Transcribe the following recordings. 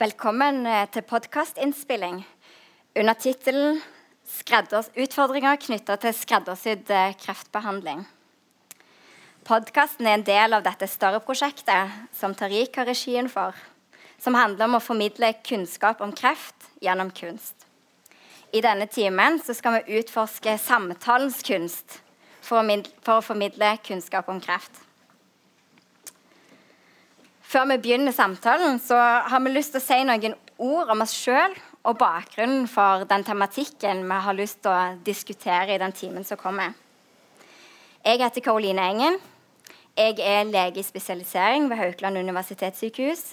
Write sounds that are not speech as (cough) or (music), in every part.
Velkommen eh, til podkastinnspilling under tittelen 'Utfordringer knytta til skreddersydd eh, kreftbehandling'. Podkasten er en del av dette større prosjektet som Tariq har regien for, som handler om å formidle kunnskap om kreft gjennom kunst. I denne timen skal vi utforske samtalens kunst for å formidle kunnskap om kreft. Før vi begynner samtalen, så har vi lyst til å si noen ord om oss sjøl og bakgrunnen for den tematikken vi har lyst til å diskutere i den timen som kommer. Jeg heter Karoline Engen. Jeg er lege i spesialisering ved Haukeland universitetssykehus.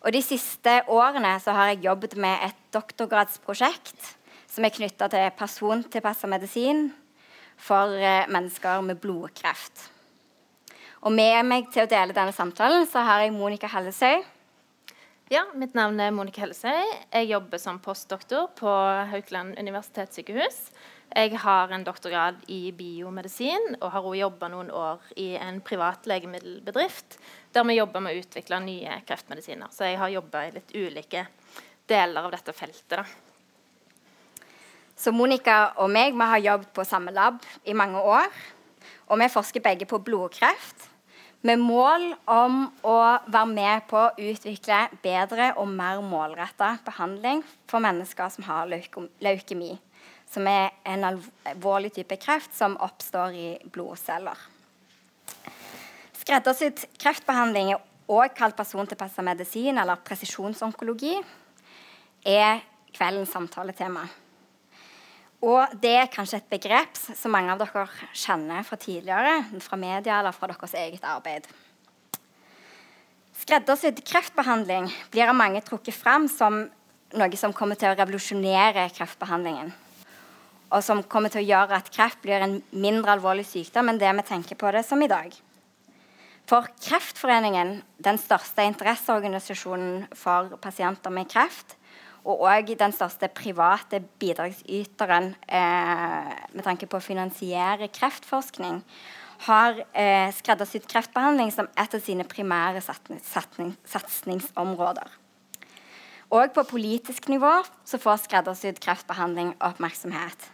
Og de siste årene så har jeg jobbet med et doktorgradsprosjekt som er knytta til persontilpassa medisin for eh, mennesker med blodkreft. Og med meg til å dele denne samtalen så har jeg Monica Hellesøy. Ja, mitt navn er Monica Hellesøy. Jeg jobber som postdoktor på Haukeland universitetssykehus. Jeg har en doktorgrad i biomedisin og har også jobba noen år i en privat legemiddelbedrift der vi jobber med å utvikle nye kreftmedisiner. Så jeg har jobba i litt ulike deler av dette feltet. da. Så Monica og meg vi har jobbet på samme lab i mange år. Og vi forsker begge på blodkreft, med mål om å være med på å utvikle bedre og mer målretta behandling for mennesker som har leukemi, som er en alvorlig type kreft som oppstår i blodceller. Skreddersydd kreftbehandling, òg kalt persontilpassa medisin eller presisjonsonkologi, er kveldens samtaletema. Og det er kanskje et begrep som mange av dere kjenner fra tidligere, fra media eller fra deres eget arbeid. Skreddersydd kreftbehandling blir av mange trukket fram som noe som kommer til å revolusjonere kreftbehandlingen. Og som kommer til å gjøre at kreft blir en mindre alvorlig sykdom enn det vi tenker på det som i dag. For Kreftforeningen, den største interesseorganisasjonen for pasienter med kreft, og òg den største private bidragsyteren eh, med tanke på å finansiere kreftforskning, har eh, skreddersydd kreftbehandling som et av sine primære satsingsområder. Og på politisk nivå så får skreddersydd kreftbehandling oppmerksomhet.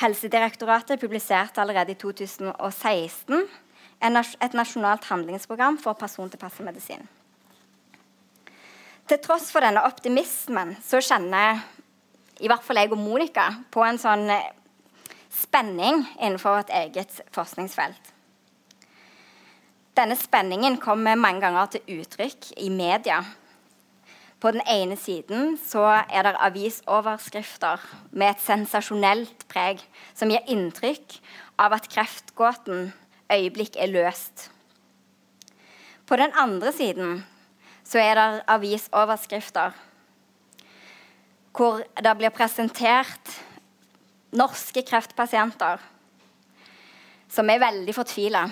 Helsedirektoratet publiserte allerede i 2016 et nasjonalt handlingsprogram for persontilpasset medisin. Til tross for denne optimismen så kjenner i hvert fall jeg og Monica på en sånn eh, spenning innenfor vårt eget forskningsfelt. Denne spenningen kommer mange ganger til uttrykk i media. På den ene siden så er det avisoverskrifter med et sensasjonelt preg som gir inntrykk av at kreftgåten øyeblikk er løst. På den andre siden så er det avisoverskrifter hvor det blir presentert norske kreftpasienter som er veldig fortvila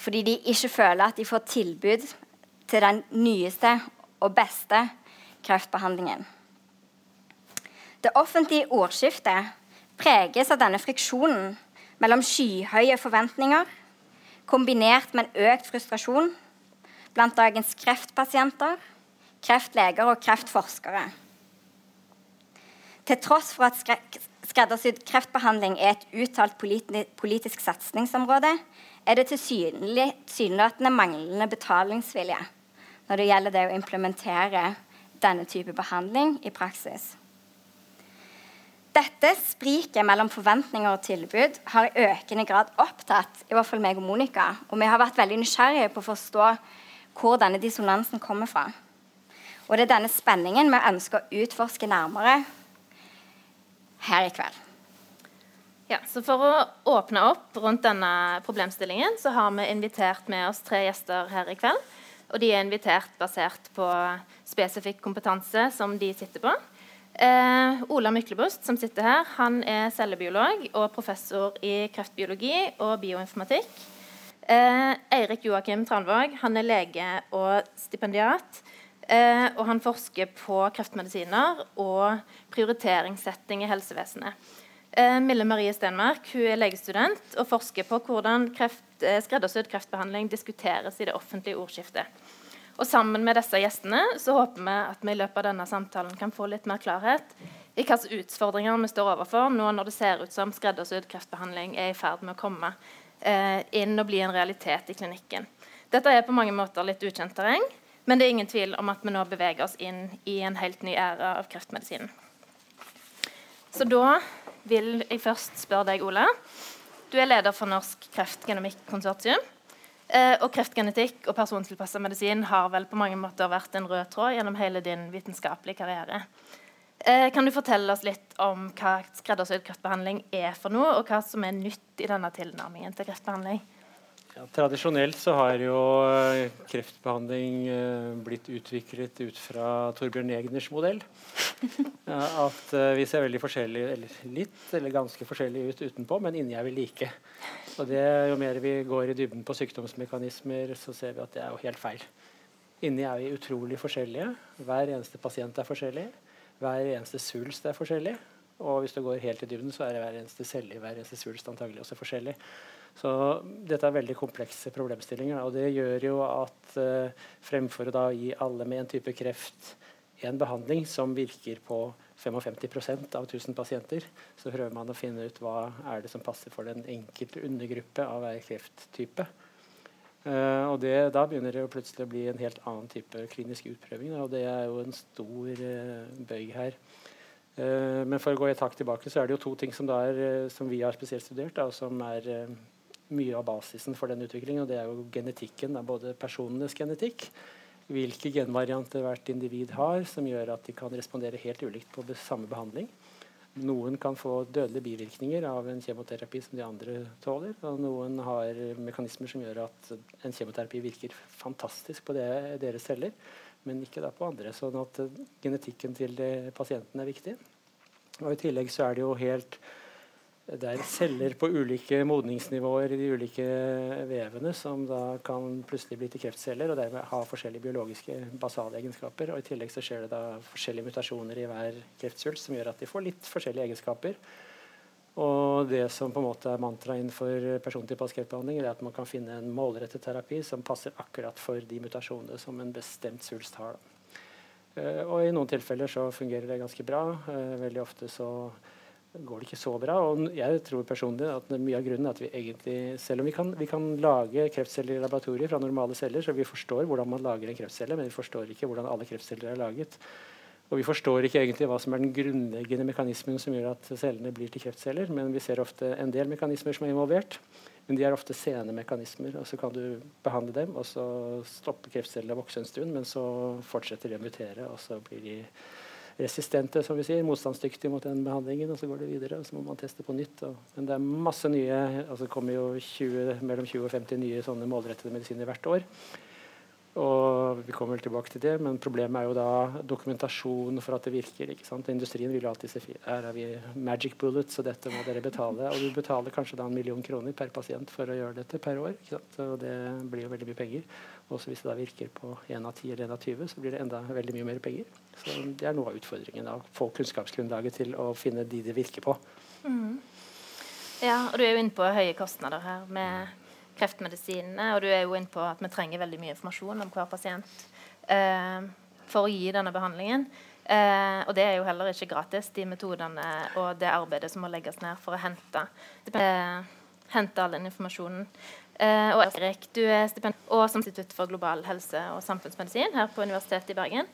fordi de ikke føler at de får tilbud til den nyeste og beste kreftbehandlingen. Det offentlige ordskiftet preges av denne friksjonen mellom skyhøye forventninger kombinert med en økt frustrasjon blant dagens kreftpasienter, kreftleger og kreftforskere. Til tross for at skreddersydd kreftbehandling er et uttalt politisk satsingsområde, er det tilsynelatende manglende betalingsvilje når det gjelder det å implementere denne type behandling i praksis. Dette spriket mellom forventninger og tilbud har i økende grad opptatt i hvert fall meg og Monica, og vi har vært veldig nysgjerrige på å forstå hvor denne dissonansen kommer fra. Og det er denne spenningen vi ønsker å utforske nærmere her i kveld. Ja, så For å åpne opp rundt denne problemstillingen så har vi invitert med oss tre gjester her i kveld. Og de er invitert basert på spesifikk kompetanse som de sitter på. Eh, Ola Myklebust, som sitter her, han er cellebiolog og professor i kreftbiologi og bioinformatikk. Eh, Eirik Joakim Tranvåg han er lege og stipendiat. Eh, og han forsker på kreftmedisiner og prioriteringssetting i helsevesenet. Eh, Mille Marie Stenmark hun er legestudent og forsker på hvordan kreft, eh, skreddersydd kreftbehandling diskuteres i det offentlige ordskiftet. Og Sammen med disse gjestene så håper vi at vi i løpet av denne samtalen kan få litt mer klarhet i hvilke utfordringer vi står overfor nå når det ser ut som skreddersydd kreftbehandling er i ferd med å komme inn og bli en realitet i klinikken. Dette er på mange måter litt ukjent terreng, men det er ingen tvil om at vi nå beveger oss inn i en helt ny æra av kreftmedisinen. Så da vil jeg først spørre deg, Ole. Du er leder for Norsk kreftgenomikk-konsortium. Eh, og kreftgenetikk og persontilpassa medisin har vel på mange måter vært en rød tråd gjennom hele din vitenskapelige karriere. Eh, kan du fortelle oss litt om hva skreddersydd kreftbehandling er for noe, og hva som er nytt i denne tilnærmingen til kreftbehandling? Ja, tradisjonelt så har jo eh, kreftbehandling uh, blitt utviklet ut fra Torbjørn Egners modell. (laughs) Ja, at uh, vi ser veldig forskjellige, eller litt eller ganske forskjellig ut utenpå, men inni er vi like. Og det, Jo mer vi går i dybden på sykdomsmekanismer, så ser vi at det er jo helt feil. Inni er vi utrolig forskjellige. Hver eneste pasient er forskjellig. Hver eneste svulst er forskjellig. Og hvis du går helt i dybden, så er hver eneste celle i hver eneste svulst antagelig også forskjellig. Så dette er veldig komplekse problemstillinger. Og det gjør jo at uh, fremfor å da gi alle med en type kreft en behandling som virker på 55% av 1000 pasienter, så prøver man å finne ut hva er det som passer for den enkelte undergruppe av hver krefttype. Uh, og det, Da begynner det plutselig å bli en helt annen type klinisk utprøving. og det er jo en stor uh, bøyg her. Uh, men for å gå et takk tilbake, så er det jo to ting som, er, som vi har spesielt studert, da, og som er mye av basisen for den utviklingen, og det er jo genetikken. Da, både personenes genetikk, hvilke genvarianter hvert individ har, som gjør at de kan respondere helt ulikt på samme behandling. Noen kan få dødelige bivirkninger av en kjemoterapi som de andre tåler. Og noen har mekanismer som gjør at en kjemoterapi virker fantastisk på det, deres celler, men ikke da på andre. Sånn at genetikken til pasienten er viktig. Og I tillegg så er det jo helt det er celler på ulike modningsnivåer i de ulike vevene som da kan plutselig bli til kreftceller og dermed ha forskjellige biologiske basale egenskaper. Og I tillegg så skjer det da forskjellige mutasjoner i hver kreftsvulst som gjør at de får litt forskjellige egenskaper. Og det som på en måte er mantraet innenfor persontilpasset kreftbehandling, er at man kan finne en målrettet terapi som passer akkurat for de mutasjonene som en bestemt svulst har. Uh, og I noen tilfeller så fungerer det ganske bra. Uh, veldig ofte så går det ikke så bra. Og jeg tror personlig at mye av grunnen er at vi egentlig, selv om vi kan, vi kan lage kreftceller i laboratoriet fra normale celler, så vi forstår hvordan man lager en kreftcelle, men vi forstår ikke hvordan alle kreftceller er laget. Og vi forstår ikke egentlig hva som er den grunnleggende mekanismen som gjør at cellene blir til kreftceller, men vi ser ofte en del mekanismer som er involvert. Men de er ofte sene mekanismer. og Så kan du behandle dem, og så stopper kreftcellene å vokse en stund, men så fortsetter de å mutere, og så blir de resistente, som vi sier, motstandsdyktige mot den behandlingen. og Så går det videre, og så må man teste på nytt. Og, men det er masse nye altså Det kommer jo 20, mellom 20 og 50 nye sånne målrettede medisiner hvert år. Og vi kommer vel tilbake til det, men problemet er jo da dokumentasjon for at det virker. ikke sant? Industrien vil alltid se her har vi magic bullets, og dette må dere betale. Og du betaler kanskje da en million kroner per pasient for å gjøre dette per år. ikke sant? Og det blir jo veldig mye penger. Også hvis det da virker på 1 av 10 eller 1 av 20, så blir det enda veldig mye mer penger. Så det er noe av utfordringen. Å få kunnskapsgrunnlaget til å finne de det virker på. Mm. Ja, og du er jo inne på høye kostnader her med kreftmedisinene. Og du er jo inne på at vi trenger veldig mye informasjon om hver pasient eh, for å gi denne behandlingen. Eh, og det er jo heller ikke gratis, de metodene og det arbeidet som må legges ned for å hente, eh, hente all den informasjonen. Eh, og Erik, du er stipend og som Institutt for global helse og samfunnsmedisin her på Universitetet i Bergen.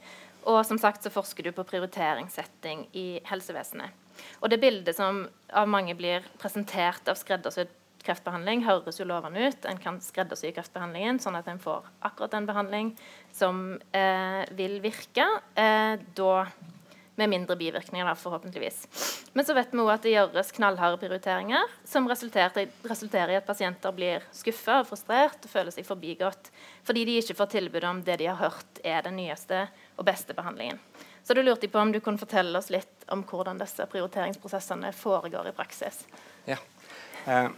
Og som sagt så forsker du på prioriteringssetting i helsevesenet. Og det bildet som av mange blir presentert av skreddersydd kreftbehandling høres jo lovende ut. En kan skreddersy kreftbehandlingen sånn at en får akkurat den behandling som eh, vil virke. Eh, da med mindre bivirkninger, da, forhåpentligvis. Men så vet vi også at det gjøres knallharde prioriteringer som resulterer, i at pasienter blir skuffa og frustrert og føler seg forbigått fordi de ikke får tilbud om det de har hørt er den nyeste og beste behandlingen. Så da lurte på om du kunne fortelle oss litt om hvordan disse prioriteringsprosessene foregår i praksis. Ja. Eh,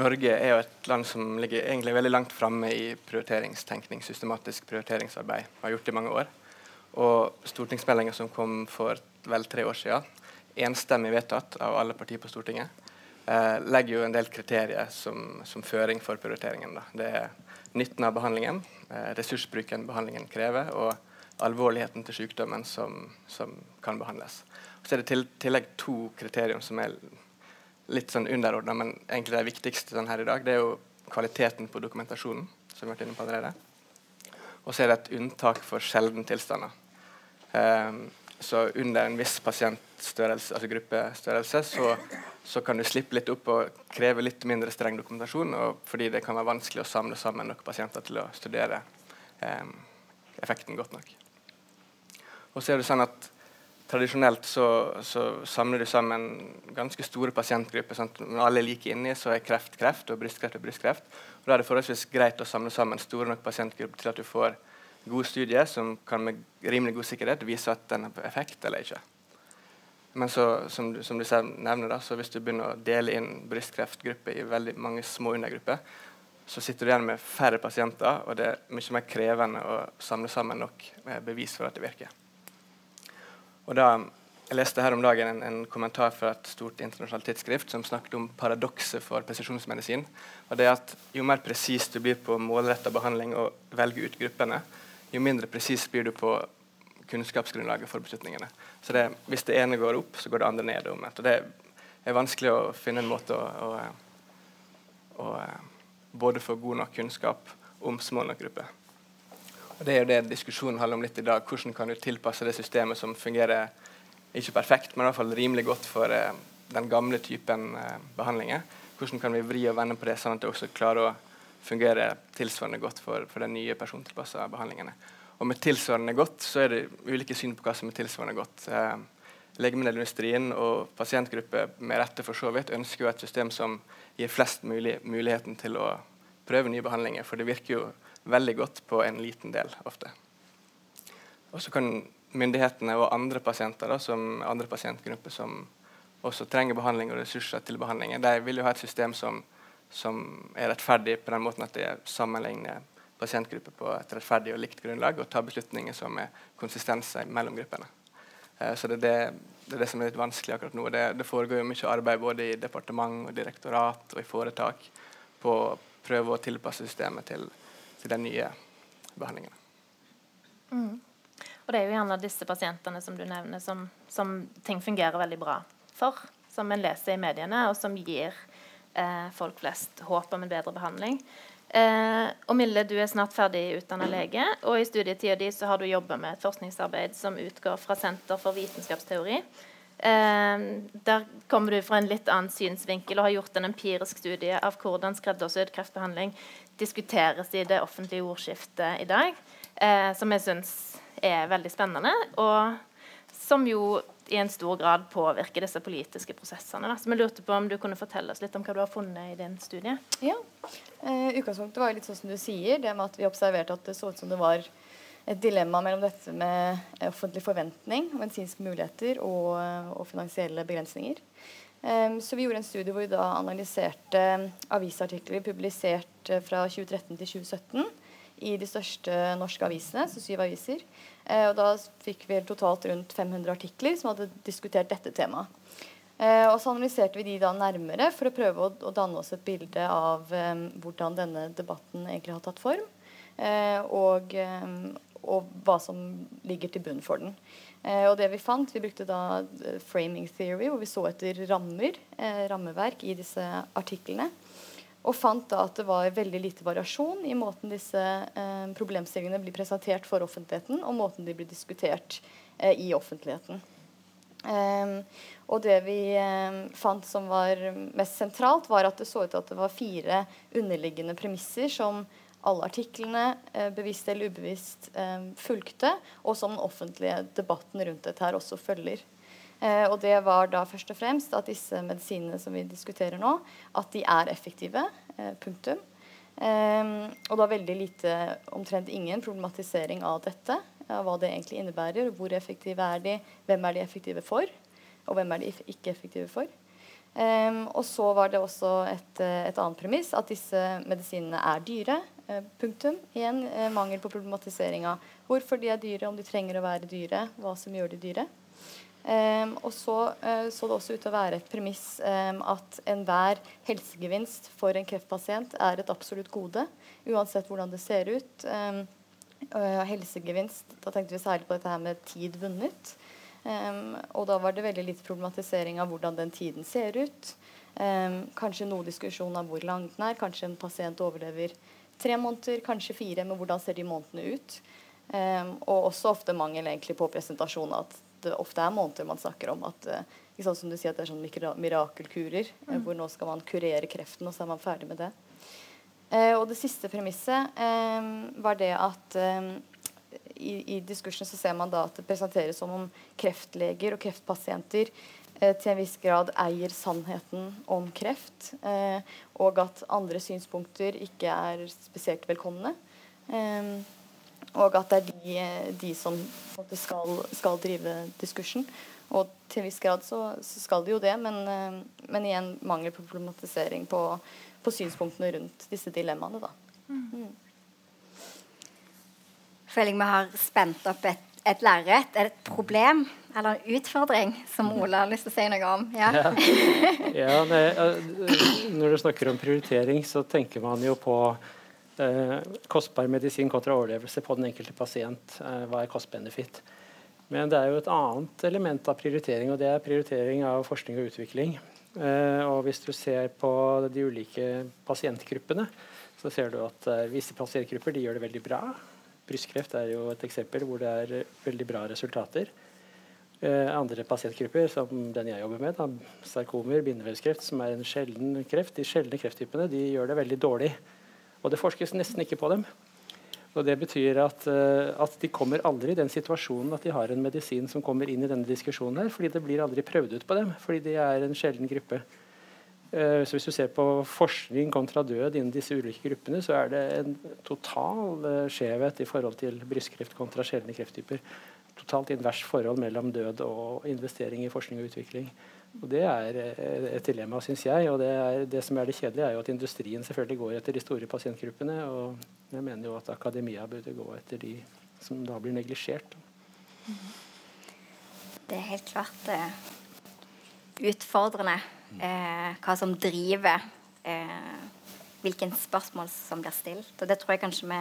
Norge er jo et land som ligger egentlig veldig langt framme i prioriteringstenkning, systematisk prioriteringsarbeid. Har gjort det i mange år. Og stortingsmeldinga som kom for vel tre år siden, enstemmig vedtatt av alle partier på Stortinget, eh, legger jo en del kriterier som, som føring for prioriteringen. Da. Det er nytten av behandlingen, eh, ressursbruken behandlingen krever, og alvorligheten til sykdommen som, som kan behandles. Så er det til tillegg to kriterier som er litt sånn underordna, men egentlig det viktigste sånn her i dag. Det er jo kvaliteten på dokumentasjonen, som vi har vært inne på allerede. Og så er det et unntak for sjeldne tilstander. Um, så under en viss pasientstørrelse, altså gruppestørrelse, så, så, kan du slippe litt opp og kreve litt mindre streng dokumentasjon, fordi det kan være vanskelig å samle sammen nok pasienter til å studere um, effekten godt nok. Og så er det sånn at Tradisjonelt så, så, samler du sammen ganske store pasientgrupper. Sant? Når alle er like inni, så er kreft kreft og brystkreft og brystkreft. Og Da er det forholdsvis greit å samle sammen store nok pasientgrupper til at du får gode studier som kan med rimelig god sikkerhet vise at den har effekt eller ikke. Men så, som, du, som du nevner da, så hvis du begynner å dele inn brystkreftgrupper i veldig mange små undergrupper, så sitter du igjen med færre pasienter, og det er mye mer krevende å samle sammen nok bevis for at det virker. Og da, jeg leste her om dagen en, en, kommentar fra et stort internasjonalt tidsskrift som snakket om paradokset for presisjonsmedisin. og det at Jo mer presis du blir på målretta behandling og velger ut gruppene, jo mindre presis blir du på kunnskapsgrunnlaget for beslutningene. Så det, Hvis det ene går opp, så går det andre ned. og Det er vanskelig å finne en måte å, å, å både få god nok kunnskap om små nok grupper. Og Det er jo det diskusjonen handler om litt i dag. Hvordan kan du tilpasse det systemet som fungerer ikke perfekt, men i hvert fall rimelig godt for eh, den gamle typen eh, behandlinger. Hvordan kan vi vri og vende på det, sånn at det også klarer å fungere tilsvarende godt for, for de nye persontilpassa behandlingene. Og med tilsvarende godt så er det ulike syn på hva som er tilsvarende godt. Eh, legemiddelindustrien og pasientgrupper med rette for så vidt ønsker jo et system som gir flest mulig muligheten til å prøve nye behandlinger. For det virker jo veldig godt på en liten del ofte. Og så kan myndighetene og andre pasienter, da, som andre pasientgrupper som også trenger behandling og ressurser til behandling, de vil jo ha et system som, som er rettferdig på den måten at det sammenligner pasientgrupper på et rettferdig og likt grunnlag og tar beslutninger som er konsistenser mellom gruppene. Eh, så det er det, det er det, som er litt vanskelig akkurat nå. Det, det foregår jo mye arbeid både i departement og direktorat og i foretak på å prøve å tilpasse systemet til, til de nye behandlingene. Mm. Og det er jo gjerne disse pasientene som du nevner, som, som, ting fungerer veldig bra for. Som en leser i mediene, og som gir eh, folk flest håp om en bedre behandling. Eh, og Mille, du er snart ferdig utdanna lege, og i studietida di så har du jobba med et forskningsarbeid som utgår fra Senter for vitenskapsteori. Eh, der kommer du fra en litt annen synsvinkel og har gjort en empirisk studie av hvordan skreddersydd kreftbehandling diskuteres i det offentlige ordskiftet i dag, eh, som jeg syns er veldig spennende, og som jo i en stor grad påvirker disse politiske prosessene. Da. Så vi lurte på om du kunne fortelle oss litt om hva du har funnet i din studie? Ja, eh, Utgangspunktet var litt sånn som du sier, det med at vi observerte at det så ut som det var et dilemma mellom dette med offentlig forventning, medisinske muligheter og, og finansielle begrensninger. Um, så vi gjorde en studie hvor vi da analyserte avisartikler publisert fra 2013 til 2017 i de største norske avisene, så syv aviser. Eh, og da fikk vi totalt rundt 500 artikler som hadde diskutert dette temaet. Eh, og så analyserte vi de da nærmere for å prøve å, å danne oss et bilde av eh, hvordan denne debatten egentlig har tatt form. og, um, og hva som ligger til bunn for den. Eh, og det Vi fant, vi brukte da eh, framing theory, hvor vi så etter rammer, eh, rammeverk i disse artiklene. Og fant da at det var veldig lite variasjon i måten disse eh, problemstillingene blir presentert for offentligheten, og måten de blir diskutert eh, i offentligheten. Um, og det vi um, fant som var mest sentralt, var at det så ut til at det var fire underliggende premisser som alle artiklene, eh, bevisst eller ubevisst, eh, fulgte, og som den offentlige debatten rundt dette her også følger. Eh, og det var da først og fremst at disse medisinene som vi diskuterer nå, at de er effektive. punktum. og da veldig lite, omtrent ingen, problematisering av dette. Av hva det egentlig innebærer. Hvor effektive er de? Hvem er de effektive for? Og hvem er de ikke effektive for? Um, og så var det også et, et, annet premiss at disse medisinene er dyre. Eh, punktum. Igjen eh, mangel på problematisering av hvorfor de er dyre, om de trenger å være dyre, hva som gjør de dyre. Um, og så uh, så det også ut til å være et premiss um, at enhver helsegevinst for en kreftpasient er et absolutt gode, uansett hvordan det ser ut. Um, uh, helsegevinst, da tenkte vi særlig på dette her med tid vunnet. og da var det veldig litt problematisering av hvordan den tiden ser ut. kanskje noe diskusjon av hvor lang den er. Kanskje en pasient overlever tre måneder, kanskje fire, men hvordan ser de månedene ut? og også ofte mangel egentlig på presentasjon. at det ofte er måneder man snakker om. at uh, sånn som du sier at Det er sånn mirakelkurer, eh, mm. hvor nå skal man kurere kreften, og så er man ferdig med det. Eh, og det siste premisset var det at i, i, diskursen så ser man da at det presenteres som om kreftleger og kreftpasienter til en viss grad eier sannheten om kreft, og at andre synspunkter ikke er spesielt velkomne. Um, og at det er de, de som skal, skal, drive diskursen. Og til en viss grad så, så skal de jo det, men, eh, men igjen mangel på problematisering på, på, synspunktene rundt disse dilemmaene. da. Mm. Føler jeg vi har spent opp et, et lerret, et problem eller en utfordring som Ola har lyst til å si noe om. Ja. ja. (laughs) ja nei, eh, når du snakker om prioritering, så tenker man jo på Eh, kostbar medisin kontra overlevelse på den enkelte pasient. Eh, hva er cost-benefit? Men det er jo et annet element av prioritering, og det er prioritering av forskning og utvikling. Eh, og hvis du ser på de ulike pasientgruppene, så ser du at visse pasientgrupper de gjør det veldig bra. Brystkreft er jo et eksempel hvor det er veldig bra resultater. andre pasientgrupper, som den jeg jobber med, da, sarkomer, bindevevskreft, som er en sjelden kreft, de sjeldne krefttypene, de gjør det veldig dårlig. Og det forskes nesten ikke på dem. Og Det betyr at, uh, at, de kommer aldri i den situasjonen at de har en medisin som kommer inn i denne diskusjonen. her, fordi det blir aldri prøvd ut på dem, fordi de er en sjelden gruppe. Uh, så Hvis du ser på forskning kontra død innen disse ulike gruppene, så er det en total uh, skjevhet i forhold til brystkreft kontra sjeldne krefttyper. Totalt invers forhold mellom død og investering i forskning og utvikling. Og Det er eh, et dilemma, syns jeg. og det, er, det, som er det kjedelige, er jo at industrien selvfølgelig går etter de store pasientgruppene. Og jeg mener jo at akademia burde gå etter de som da blir neglisjert. Det er helt klart eh, utfordrende eh, hva som driver eh, hvilke spørsmål som blir stilt. Og det tror jeg kanskje vi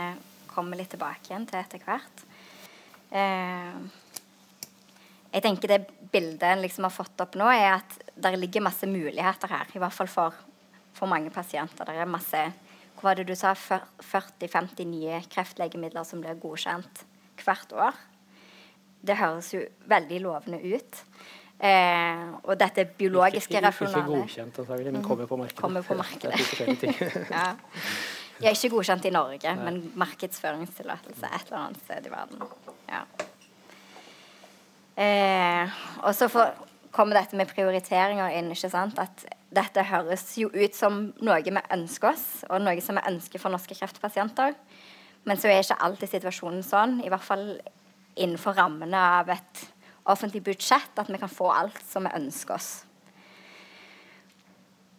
kommer litt tilbake igjen til etter hvert. Eh, jeg tenker det bildet en liksom har fått opp nå, er at det ligger masse muligheter her. I hvert fall for, for mange pasienter. Det er masse hva var det du sa, 40-50 nye kreftlegemidler som blir godkjent hvert år. Det høres jo veldig lovende ut. Eh, og dette biologiske Ikke, Ikke godkjent, antagelig, men kommer på markedet. Kommer på markedet. (laughs) ja. Jeg er ikke godkjent i Norge, Nei. men markedsføringstillatelse et eller annet sted i verden. Ja. Eh, og så kommer dette med prioriteringer inn. ikke sant? At dette høres jo ut som noe vi ønsker oss, og noe som vi ønsker for norske kreftpasienter. Men så er ikke alltid situasjonen sånn, i hvert fall innenfor rammene av et offentlig budsjett, at vi kan få alt som vi ønsker oss.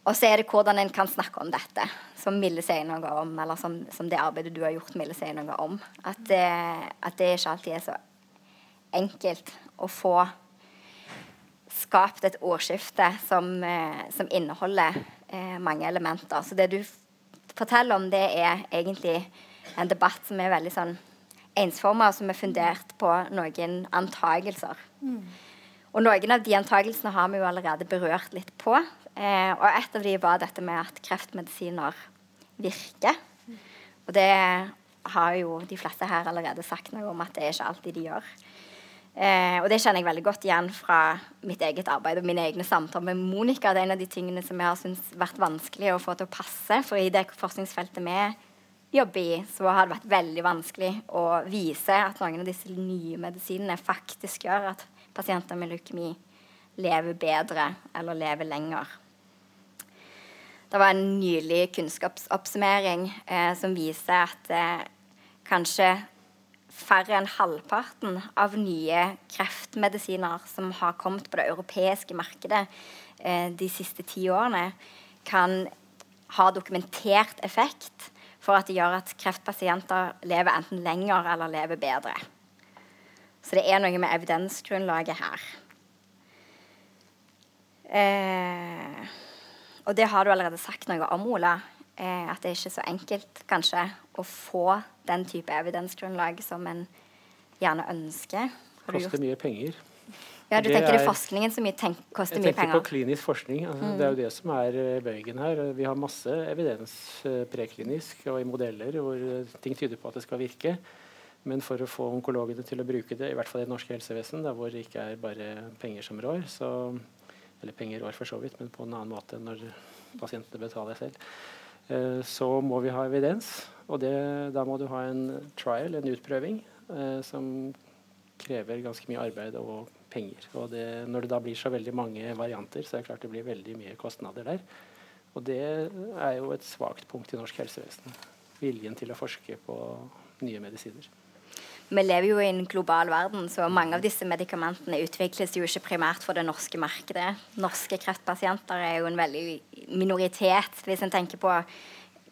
Og så er det hvordan en kan snakke om dette, som Mille sier noe om, eller som, som det arbeidet du har gjort, Mille sier noe om. At det, at det ikke alltid er så enkelt å få skapt et ordskifte som, eh, som inneholder eh, mange elementer. Så det du forteller om, det er egentlig en debatt som er veldig sånn ensforma, og som er fundert på noen antagelser. Mm. Og noen av de antakelsene har vi jo allerede berørt litt på. Eh, og et av de var dette med at kreftmedisiner virker. Og det har jo de fleste her allerede sagt noe om at det er ikke alltid de gjør. Eh, og det kjenner jeg veldig godt igjen fra mitt eget arbeid og mine egne samtaler med Monica. Det er en av de tingene som jeg har syntes vært vanskelig å få til å passe. For i det forskningsfeltet vi jobber i, så har det vært veldig vanskelig å vise at noen av disse nye medisinene faktisk gjør at pasienter med leukemi lever bedre eller lever lenger. Det var en nylig kunnskapsoppsummering eh, som viser at eh, kanskje færre enn halvparten av nye kreftmedisiner som har kommet på det europeiske markedet eh, de siste ti årene, kan ha dokumentert effekt for at det gjør at kreftpasienter lever enten lenger eller lever bedre. Så det er noe med evidensgrunnlaget her. Eh, og det har du allerede sagt noe om, Ola. Eh, at det er ikke så enkelt kanskje å få den type evidensgrunnlag som en gjerne ønsker. Har koster mye penger. Ja, du det tenker det er forskningen som koster mye penger? Jeg tenker på klinisk forskning. Altså, mm. Det er jo det som er eh, bøygen her. Vi har masse evidens eh, preklinisk og i modeller hvor ting tyder på at det skal virke. Men for å få onkologene til å bruke det, i hvert fall i det norske helsevesen, der hvor det ikke er bare penger som rår, så, eller penger rår for så vidt, men på en annen måte enn når pasientene betaler selv, så må vi ha evidens. Og det, da må du ha en trial, en utprøving, eh, som krever ganske mye arbeid og penger. Og det, når det da blir så veldig mange varianter, så er det klart det blir veldig mye kostnader der. Og det er jo et svakt punkt i norsk helsevesen. Viljen til å forske på nye medisiner vi lever jo i en global verden, så mange av disse medikamentene utvikles jo ikke primært for det norske markedet. Norske kreftpasienter er jo en veldig minoritet, hvis en tenker på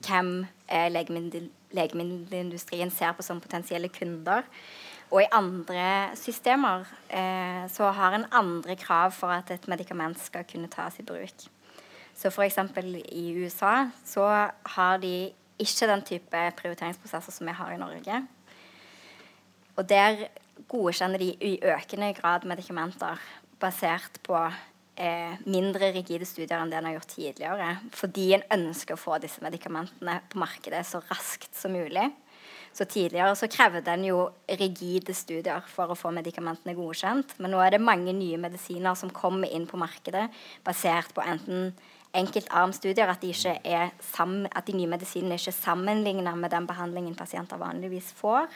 hvem eh, legemiddelindustrien ser på som potensielle kunder. Og i andre systemer eh, så har en andre krav for at et medikament skal kunne tas i bruk. Så f.eks. i USA så har de ikke den type prioriteringsprosesser som vi har i Norge. Og der godkjenner de i økende grad medikamenter basert på eh, mindre rigide studier enn det en har gjort tidligere. Fordi en ønsker å få disse medikamentene på markedet så raskt som mulig. Så Tidligere så krevde en jo rigide studier for å få medikamentene godkjent. Men nå er det mange nye medisiner som kommer inn på markedet basert på enten enkeltarmstudier, at de, at de nye medisinene ikke er sammenligna med den behandlingen pasienter vanligvis får.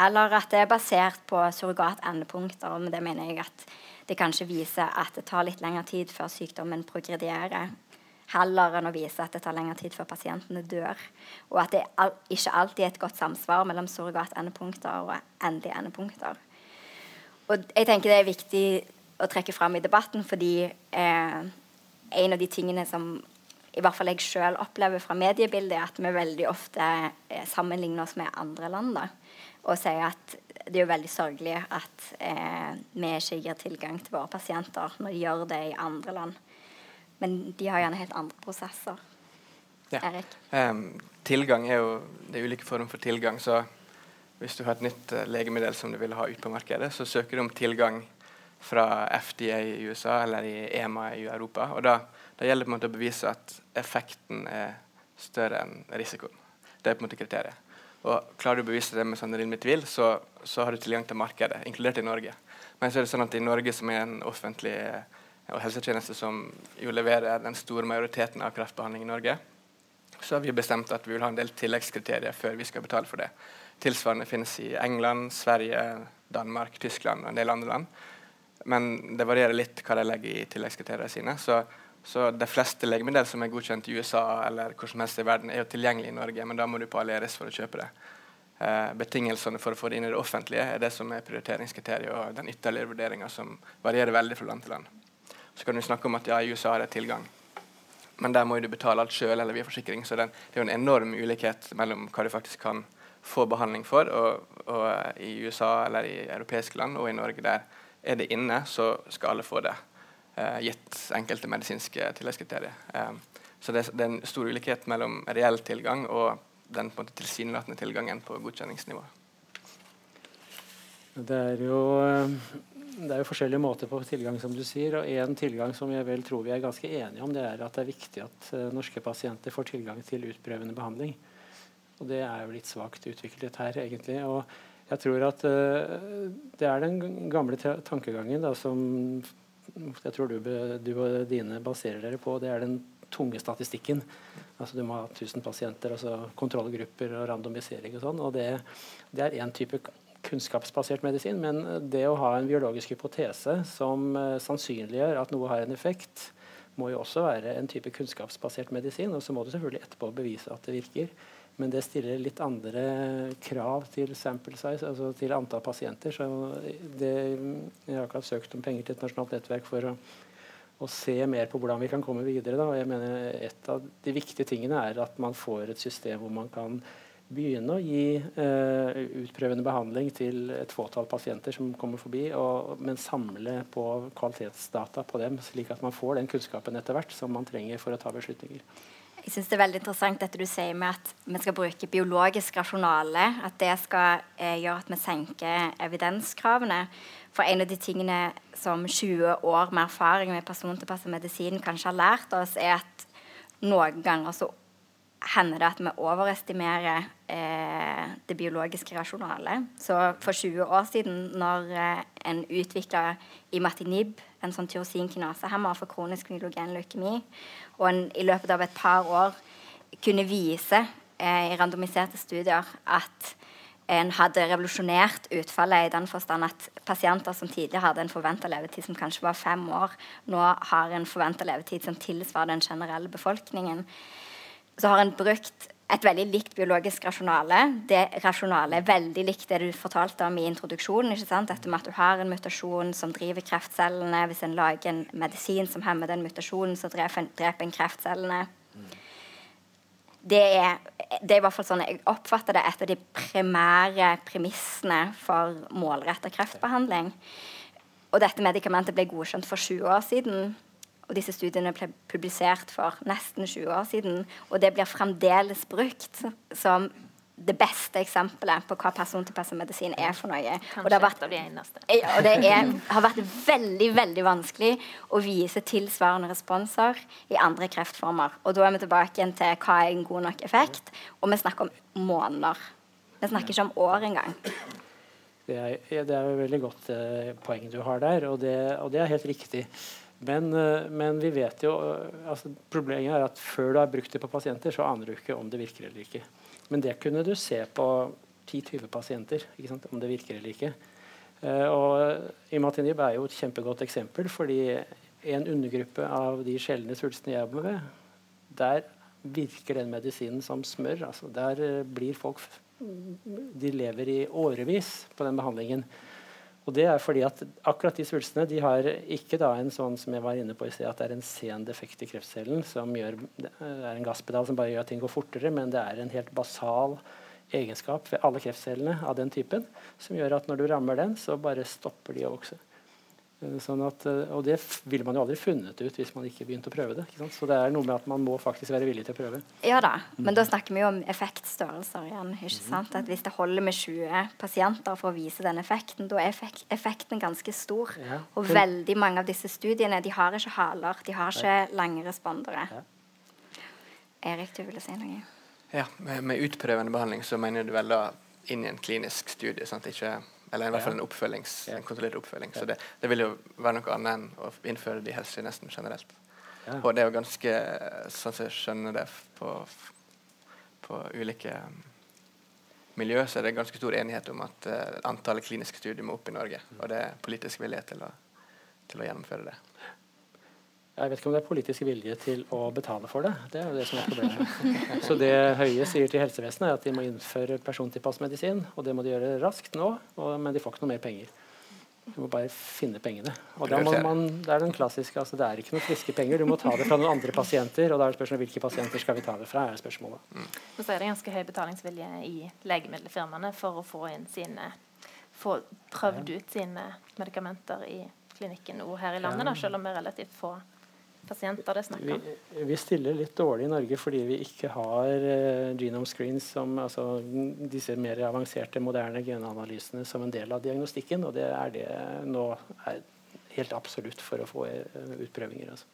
Eller at det er basert på surrogatendepunkter. Men det mener jeg at det kanskje viser at det tar litt lengre tid før sykdommen progredierer. Heller enn å vise at det tar lengre tid før pasientene dør. Og at det ikke alltid er et godt samsvar mellom surrogat-endepunkter og endelige endepunkter. Og jeg tenker det er viktig å trekke fram i debatten fordi eh, en av de tingene som i hvert fall jeg selv opplever fra mediebildet, er at vi veldig ofte eh, sammenligner oss med andre land. Da og sier at det er jo veldig sørgelig at eh, vi ikke gir tilgang til våre pasienter når de gjør det i andre land. Men de har gjerne helt andre prosesser. Ja. Erik? Um, tilgang er jo Det er ulike former for tilgang. så Hvis du har et nytt uh, legemiddel som du vil ha ut på markedet, så søker du om tilgang fra FDA i USA eller i EMA i Europa. og Da, da gjelder det på en måte å bevise at effekten er større enn risikoen. Det er på en måte kriteriet. Og Klarer du å bevise det med sånn rimelig tvil, så, så, har du tilgang til markedet, inkludert i Norge. Men så er det sånn at i Norge, som er en offentlig eh, og helsetjeneste som jo leverer den store majoriteten av kreftbehandling i Norge, så har vi bestemt at vi vil ha en del tilleggskriterier før vi skal betale for det. Tilsvarende finnes i England, Sverige, Danmark, Tyskland og en del andre land. Men det varierer litt hva de legger i tilleggskriteriene sine. Så så De fleste legemidler som er godkjent i USA eller hvor som helst i verden, er jo tilgjengelig i Norge, men da må du på Aleris for å kjøpe det. Eh, betingelsene for å få det inn i det offentlige er det som er prioriteringskriteriet og den ytterligere vurderinga som varierer veldig fra land til land. Så kan du snakke om at ja, i USA er det tilgang, men der må du betale alt sjøl eller via forsikring. Så det, det er jo en enorm ulikhet mellom hva du faktisk kan få behandling for. Og, og i USA eller i europeiske land og i Norge der er det inne, så skal alle få det. Eh, gitt enkelte medisinske tilleggskriterier. Eh, så det, det, er en stor ulikhet mellom reell tilgang og den på en måte tilsynelatende tilgangen på godkjenningsnivå. Det er jo eh, det er jo forskjellige måter på tilgang, som du sier. og En tilgang som jeg vel tror vi er ganske enige om, det er at det er viktig at norske pasienter får tilgang til utprøvende behandling. Og Det er jo litt svakt utviklet her, egentlig. og jeg tror at uh, Det er den gamle tankegangen da, som jeg tror du, du, og dine baserer dere på, det er den tunge statistikken. Altså Du må ha 1000 pasienter, altså kontrollgrupper og randomisering og sånn. og Det, det er én type kunnskapsbasert medisin, men det å ha en biologisk hypotese som uh, sannsynliggjør at noe har en effekt, må jo også være en type kunnskapsbasert medisin. Og så må du selvfølgelig etterpå bevise at det virker. Men det stiller litt andre krav til sample size, altså til antall pasienter. Så det, jeg har akkurat søkt om penger til et nasjonalt nettverk for å, å se mer på hvordan vi kan komme videre. Da. Og jeg mener Et av de viktige tingene er at man får et system hvor man kan begynne å gi eh, utprøvende behandling til et fåtall pasienter som kommer forbi, og, men samle på kvalitetsdata på dem, slik at man får den kunnskapen etter hvert som man trenger for å ta beslutninger. Jeg synes Det er veldig interessant dette du sier med at vi skal bruke biologisk rasjonale. At det skal eh, gjøre at vi senker evidenskravene. For en av de tingene som 20 år med erfaring med persontilpasset medisin kanskje har lært oss, er at noen ganger så hender det at vi overestimerer eh, det biologiske rasjonalet. Så for 20 år siden, når eh, en utvikla imatinib, en sånn tyrosinkinasehemmer for kronisk myelogen leukemi, og en i løpet av et par år kunne vise eh, i randomiserte studier at en hadde revolusjonert utfallet i den forstand at pasienter som tidligere hadde en forventa levetid som kanskje var fem år, nå har en forventa levetid som tilsvarer den generelle befolkningen så har en brukt et veldig likt biologisk rasjonale. Det rasjonale er veldig likt det du fortalte om i introduksjonen. ikke sant? Dette med at du har en mutasjon som driver kreftcellene. Hvis en lager en medisin som hemmer den mutasjonen, så dreper en, kreftcellene. Det er, det er, i hvert fall sånn jeg oppfatter det et av de primære premissene for målretta kreftbehandling. Og dette medikamentet ble godkjent for 20 år siden. Og disse studiene ble publisert for nesten 20 år siden. Og det blir fremdeles brukt som det beste eksempelet på hva person-til-person-medisin er for noe. Kanskje og det har vært, av de eneste. Ja, og det er, har vært veldig veldig vanskelig å vise tilsvarende responser i andre kreftformer. Og da er vi tilbake igjen til hva er en god nok effekt. Og vi snakker om måneder. Vi snakker ikke om år engang. Det er, det er et veldig godt uh, poeng du har der, og det, og det er helt riktig. Men, eh, men, vi vet jo eh, altså Problemet er at før du har brukt det på pasienter, så aner du ikke om det virker eller ikke. Men det kunne du se på 10-20 pasienter, om det virker eller ikke. Uh, og Imatinib er jo et kjempegodt eksempel, fordi en undergruppe av de sjeldne svulstene jeg jobber med, der virker den medisinen som smør. Altså, der blir folk De lever i årevis på den behandlingen. Og det er fordi at akkurat de svulstene de har ikke da en sånn som jeg var inne på i sted, at det er en sen defekt i kreftcellen som gjør, det er en gasspedal som bare gjør at ting går fortere, men det er en helt basal egenskap ved alle kreftcellene av den typen som gjør at når du rammer den, så bare stopper de å vokse. Eh, sånn at, eh, og det ville man jo aldri funnet ut hvis man ikke begynte å prøve det. Så det er noe med at man må faktisk være villig til å prøve. Ja da, men da snakker vi jo om effektstørrelser igjen. ikke mhm. sant? At Hvis det holder med 20 pasienter for å vise den effekten, da er effekten ganske stor. Ja. Og veldig mange av disse studiene de har ikke haler, de har ikke lange respondere. Ja. Erik, du ville si noe? Ja, med, med utprøvende behandling så mener du vel da inn i en klinisk studie. sant? Ikke eller i hvert fall en, oppfølgings, en kontrollert oppfølging. Så det, det, vil jo være noe annet enn å innføre det i helsetjenesten generelt. Og det er jo ganske Sånn som jeg skjønner det på, på ulike um, miljø, så er det ganske stor enighet om at uh, antallet kliniske studier må opp i Norge. Og det er politisk vilje til å, til å gjennomføre det. Jeg vet ikke om det er politisk vilje til å betale for det. Det er jo det som er problemet. (laughs) Så det Høie sier til helsevesenet, er at de må innføre persontilpasset medisin. Og det må de gjøre raskt nå, og, men de får ikke noe mer penger. Du må bare finne pengene. Og da må man, Det er den klassiske, altså det er ikke noen friske penger. Du må ta det fra noen andre pasienter. Og da er det spørsmålet hvilke pasienter skal vi ta det fra? er spørsmålet. Mm. så er det ganske høy betalingsvilje i legemiddelfirmaene for å få inn sine få prøvd ut sine medikamenter i klinikken og her i landet, da, selv om det er relativt få pasienter det er snakk om? Vi, vi, stiller litt dårlig i Norge fordi vi ikke har uh, genome screens, som, altså disse mer avanserte, moderne genanalysene, som en del av diagnostikken. Og det er det nå er helt absolutt for å få uh, utprøvinger. Altså.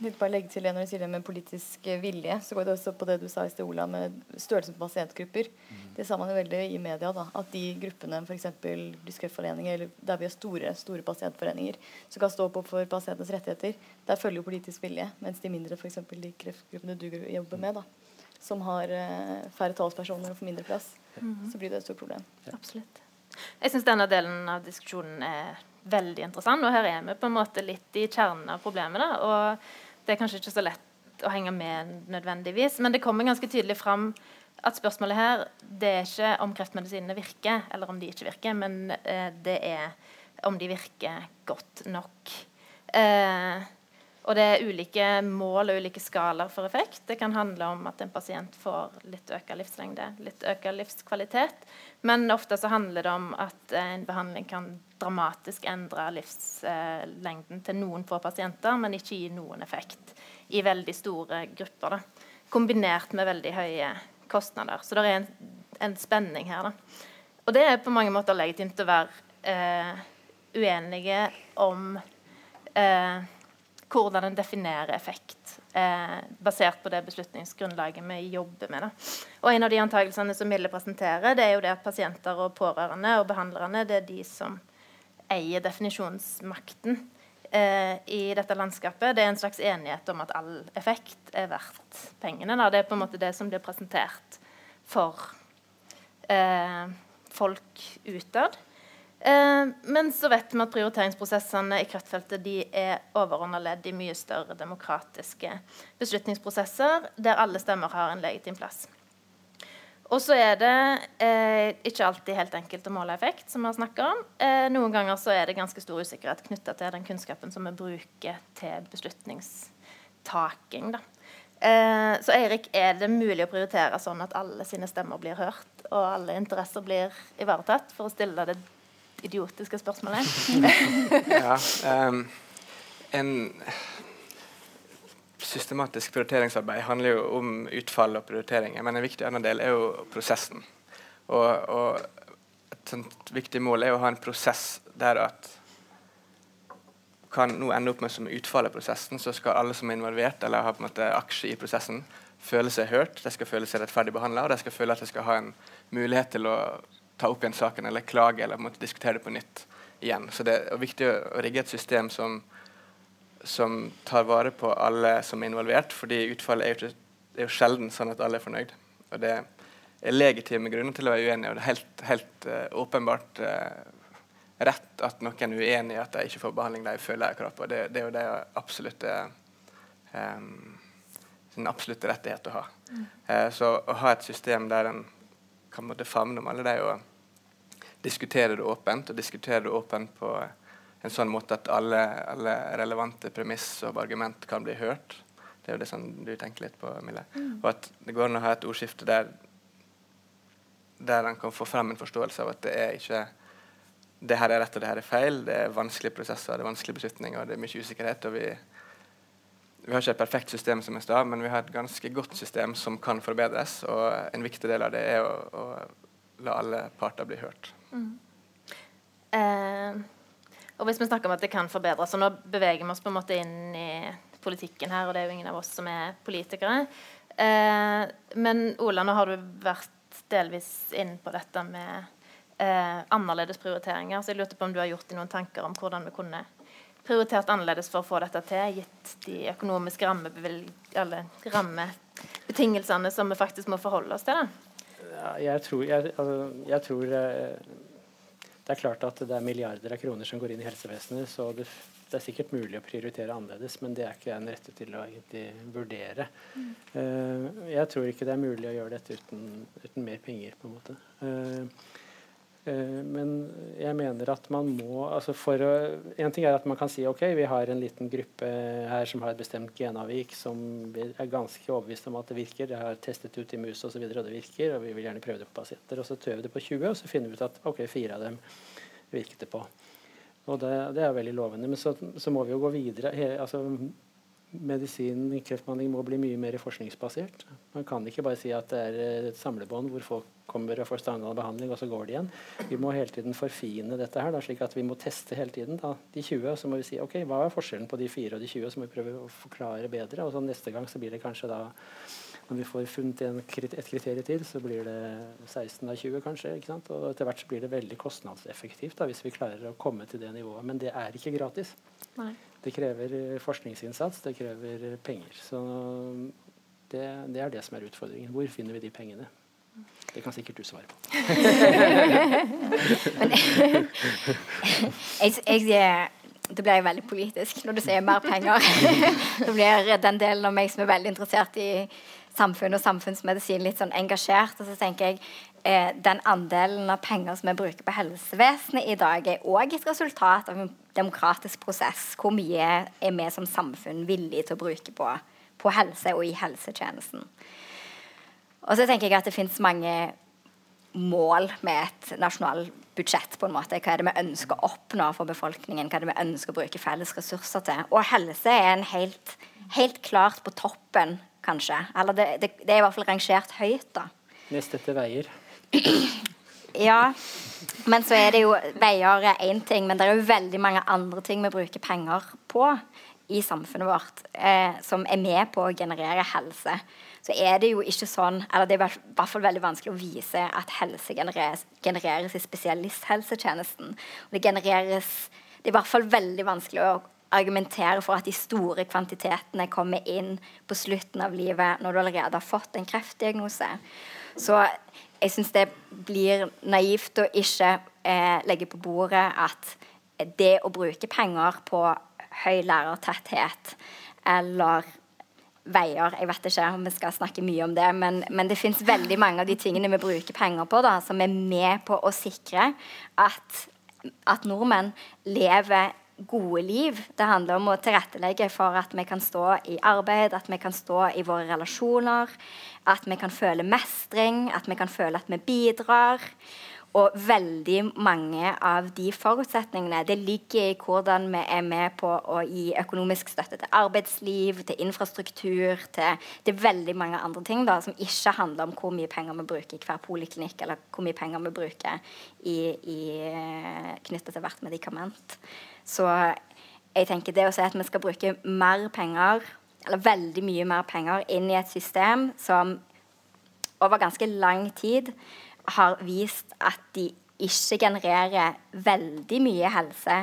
Litt bare legge til det Når du sier det med politisk vilje, så går det også på det du sa i sted, Ola, med størrelsen på pasientgrupper. Mm. Det sa man jo veldig i media. da, At de gruppene, f.eks. Dyskreftforeninger, eller der vi har store store pasientforeninger, som kan stå opp for pasientenes rettigheter, der følger jo politisk vilje. Mens de mindre, f.eks. de kreftgruppene du jobber med, da, som har uh, færre talspersoner og får mindre plass, mm. så blir det et stort problem. Ja. Absolutt. Jeg syns denne delen av diskusjonen er veldig interessant, og her er vi på en måte litt i kjernen av problemet. og det er kanskje ikke så lett å henge med nødvendigvis, men det kommer ganske tydelig fram at spørsmålet her det er ikke om kreftmedisinene virker, eller om de ikke virker, men eh, det er om de virker godt nok. Eh, Og det er ulike mål og ulike skalaer for effekt. Det kan handle om at en pasient får litt økt livslengde, litt økt livskvalitet. Men ofte så handler det om at en behandling kan dramatisk endre livslengden til noen få pasienter, men ikke gi noen effekt i veldig store grupper. Da. Kombinert med veldig høye kostnader. Så det er en, en spenning her. Da. Og det er på mange måter legitimt å være eh, uenige om eh, hvordan en definerer effekt, eh, basert på det beslutningsgrunnlaget vi jobber med. Da. Og En av de antakelsene som Mille presenterer, det er jo det at pasienter og pårørende og behandlerne det er de som eier definisjonsmakten eh, i dette landskapet. Det er en slags enighet om at all effekt er verdt pengene. Da. Det er på en måte det som blir presentert for eh, folk utad. Eh, men så vet vi at prioriteringsprosessene i kreftfeltet de er overordna ledd i mye større demokratiske beslutningsprosesser, der alle stemmer har en legitim plass. Og så er det eh, ikke alltid helt enkelt å måle effekt, som vi har snakka om. Eh, noen ganger så er det ganske stor usikkerhet knytta til den kunnskapen som vi bruker til beslutningstaking. Eh, så Eirik, er det mulig å prioritere sånn at alle sine stemmer blir hørt, og alle interesser blir ivaretatt, for å stille det idiotiske spørsmålet. (laughs) ja, um, (laughs) en systematisk prioriteringsarbeid handler jo om utfall og prioriteringer, men en viktig annen del er jo prosessen. Og, og et sånt viktig mål er å ha en prosess der at kan nå ende opp med som utfall av prosessen, så skal alle som er involvert eller har på en måte aksje i prosessen, føle seg hørt, de skal føle seg rettferdig behandla, og de skal føle at de skal ha en mulighet til å ta opp igjen saken eller klage eller måtte diskutere det på nytt igjen. Så det er viktig å rigge et system som, som tar vare på alle som er involvert, fordi utfallet er jo, ikke, er jo sjelden sånn at alle er fornøyd. Og det er legitime grunner til å være uenige, og det er helt, helt uh, åpenbart uh, rett at noen er uenig i at de ikke får behandling de føler de har på. Det, det, er jo det absolutte um, sin absolutte rettighet å ha. Mm. Uh, så å ha et system der en kan måtte favne om alle de og diskutere det åpent, og diskutere det åpent på en sånn måte at alle, alle relevante premiss og argument kan bli hørt. Det er jo det som du tenker litt på, Mille. Mm. Og at det går an å ha et ordskifte der der en kan få frem en forståelse av at det er ikke det her er rett og det her er feil. Det er vanskelige prosesser, det er vanskelige beslutninger, det er mye usikkerhet. og vi, vi har ikke et perfekt system, som jeg sa, men vi har et ganske godt system som kan forbedres. Og en viktig del av det er å, å la alle parter bli hørt. Mm. Eh, og hvis vi snakker om at det kan forbedres, så nå beveger vi oss på en måte inn i politikken her, og det er jo ingen av oss som er politikere. Eh, men Ola, nå har du vært delvis inn på dette med eh, annerledes prioriteringer, så jeg lurte på om du har gjort deg noen tanker om hvordan vi kunne prioritert annerledes for å få dette til, gitt de økonomiske rammebetingelsene som vi faktisk må forholde oss til? Da? Ja, jeg tror, jeg, altså, jeg tror eh, det er klart at det er milliarder av kroner som går inn i helsevesenet, så det, det er sikkert mulig å prioritere annerledes, men det er ikke jeg rette til å egentlig vurdere. Mm. Uh, jeg tror ikke det er mulig å gjøre dette uten, uten mer penger, på en måte. Uh, men jeg mener at man må altså for å, En ting er at man kan si ok, vi har en liten gruppe her som har et bestemt genavvik som er ganske overbevist om at det virker. Det har testet ut i mus osv., og, og det virker, og vi vil gjerne prøve det på pasienter. Og så tøver vi det på 20, og så finner vi ut at ok, fire av dem virket det på. Og det, det er veldig lovende. Men så, så, må vi jo gå videre. Altså, medisin, kreftbehandling må bli mye mer forskningsbasert. Man kan ikke bare si at det er et samlebånd hvor folk kommer og får standardbehandling, og så går det igjen. Vi må hele tiden forfine dette her, da, slik at vi må teste hele tiden. Da. De 20, og så må vi si ok, hva er forskjellen på de 4 og de 20, så må vi prøve å forklare bedre. og så Neste gang så blir det kanskje da når vi får funnet en, et kriterium til, så blir det 16 av 20, kanskje. ikke sant? Og etter hvert så blir det veldig kostnadseffektivt da, hvis vi klarer å komme til det nivået. Men det er ikke gratis. Nei. Det krever eh, forskningsinnsats, det krever penger. Så det, det er det som er utfordringen. Hvor finner vi de pengene? Det kan sikkert du svare på. (laughs) (laughs) jeg, jeg, det blir veldig politisk når du sier mer penger. (laughs) det blir den delen av meg som er veldig interessert i samfunn og samfunnsmedisin litt sånn engasjert. Og så tenker jeg eh, den andelen av penger som vi bruker på helsevesenet i dag, er òg et resultat av en demokratisk prosess. Hvor mye er vi som samfunn villige til å bruke på, på helse og i helsetjenesten? Og så tenker jeg at det fins mange mål med et nasjonalt budsjett. på en måte. Hva er det vi ønsker å oppnå for befolkningen? Hva er det vi ønsker å bruke felles ressurser til? Og helse er en helt, helt klart på toppen, kanskje. Eller det, det, det, er i hvert fall rangert høyt. da. Nest etter veier. Ja, men så er det jo Veier er én ting, men det er jo veldig mange andre ting vi bruker penger på i samfunnet vårt eh, som er med på å generere helse. Så er det jo ikke sånn, eller det er i hvert fall veldig vanskelig å vise at helse genereres, genereres i spesialisthelsetjenesten. Og det genereres Det er i hvert fall veldig vanskelig å argumentere for at de store kvantitetene kommer inn på slutten av livet når du allerede har fått en kreftdiagnose. Så jeg syns det blir naivt å ikke eh, legge på bordet at det å bruke penger på høy lærertetthet eller veier Jeg vet ikke om vi skal snakke mye om det, men, men det fins veldig mange av de tingene vi bruker penger på, da, som er med på å sikre at, at nordmenn lever gode liv. Det handler om å tilrettelegge for at vi kan stå i arbeid, at vi kan stå i våre relasjoner, at vi kan føle mestring, at vi kan føle at vi bidrar. Og veldig mange av de forutsetningene det ligger i hvordan vi er med på å gi økonomisk støtte til arbeidsliv, til infrastruktur, til, til veldig mange andre ting da, som ikke handler om hvor mye penger vi bruker i hver poliklinikk, eller hvor mye penger vi bruker i, i, knyttet til hvert medikament. Så jeg tenker det å si at vi skal bruke mer penger, eller veldig mye mer penger, inn i et system som over ganske lang tid har vist at de ikke genererer veldig mye helse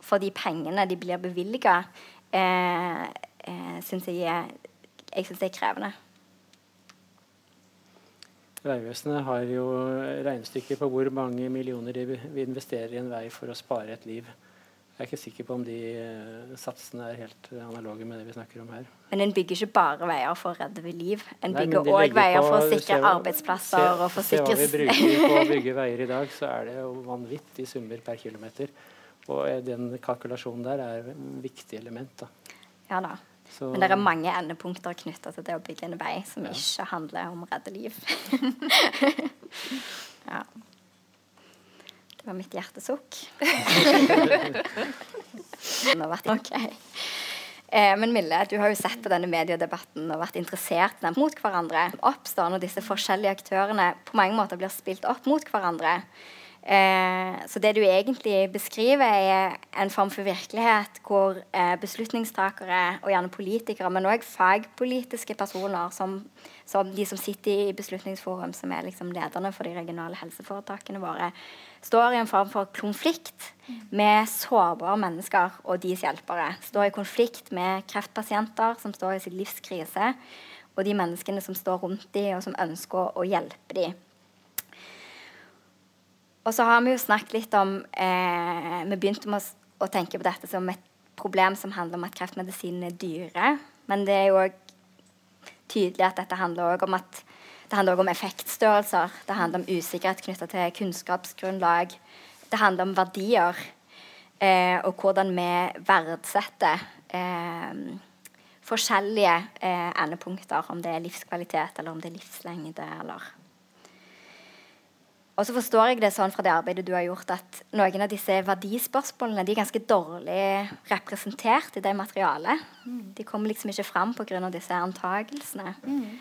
for de pengene de blir bevilga, eh, eh, syns jeg, jeg synes det er krevende. Vegvesenet har jo regnestykker på hvor mange millioner de vil investere i en vei for å spare et liv. Jeg er ikke sikker på om de uh, satsene er helt analoge med det vi snakker om her. Men en bygger ikke bare veier for å redde ved liv. En Nei, bygger òg veier for å sikre se, arbeidsplasser se, og for å sikre Se hva vi bruker på å (laughs) bygge veier i dag, så er det jo vanvittige summer per kilometer. Og eh, den kalkulasjonen der er et viktig element. da. Ja da. Så, Men det er mange endepunkter knytta til det å bygge en vei som ja. ikke handler om å redde liv. (laughs) ja. Det var mitt hjertesukk. (laughs) okay. Eh, men Mille, du har jo sett på denne mediedebatten og vært interessert mot hverandre. Oppstår når disse forskjellige aktørene på mange måter blir spilt opp mot hverandre. Eh, så det du egentlig beskriver, er en form for virkelighet hvor eh, beslutningstakere, og gjerne politikere, men òg fagpolitiske personer, som, som, de som sitter i Beslutningsforum, som er liksom lederne for de regionale helseforetakene våre, står i en form for konflikt med sårbare mennesker og deres hjelpere. Står i konflikt med kreftpasienter som står i sin livskrise, og de menneskene som står rundt dem, og som ønsker å hjelpe dem. Og så har vi jo snakket litt om eh, Vi begynte med å, å, tenke på dette som et problem som handler om at kreftmedisinene er dyre. Men det er jo òg tydelig at dette handler også om at det handler om effektstørrelser. Det handler om usikkerhet knytta til kunnskapsgrunnlag. Det handler om verdier. Eh, og hvordan vi verdsetter eh, forskjellige eh, endepunkter. Om det er livskvalitet, eller om det er livslengde, eller og så forstår jeg det sånn fra det arbeidet du har gjort, at noen av disse verdispørsmålene de er ganske dårlig representert i det materialet. Mm. De kommer liksom ikke fram pga. disse antagelsene. Mm.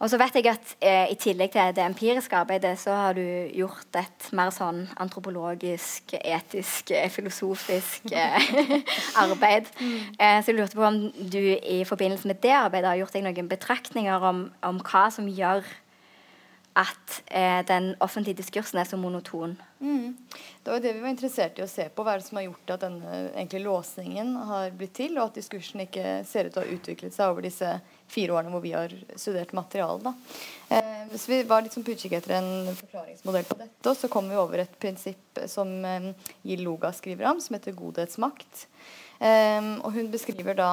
Og så vet jeg at eh, I tillegg til det empiriske arbeidet så har du gjort et mer sånn antropologisk, etisk, eh, filosofisk eh, (laughs) arbeid. Mm. Eh, så jeg lurte på om du i forbindelse med det arbeidet har gjort deg noen betraktninger om, om hva som gjør at eh, den offentlige diskursen er så monoton. Mm. Det var det vi var interessert i å se på. Hva er det som har gjort at denne egentlig, låsningen har blitt til, og at diskursen ikke ser ut til å ha utviklet seg over disse fire årene hvor vi har studert materialet. Eh, hvis vi var litt sånn på utkikk etter en forklaringsmodell på dette, så kom vi over et prinsipp som eh, Gil Loga skriver om, som heter godhetsmakt. Eh, og hun beskriver da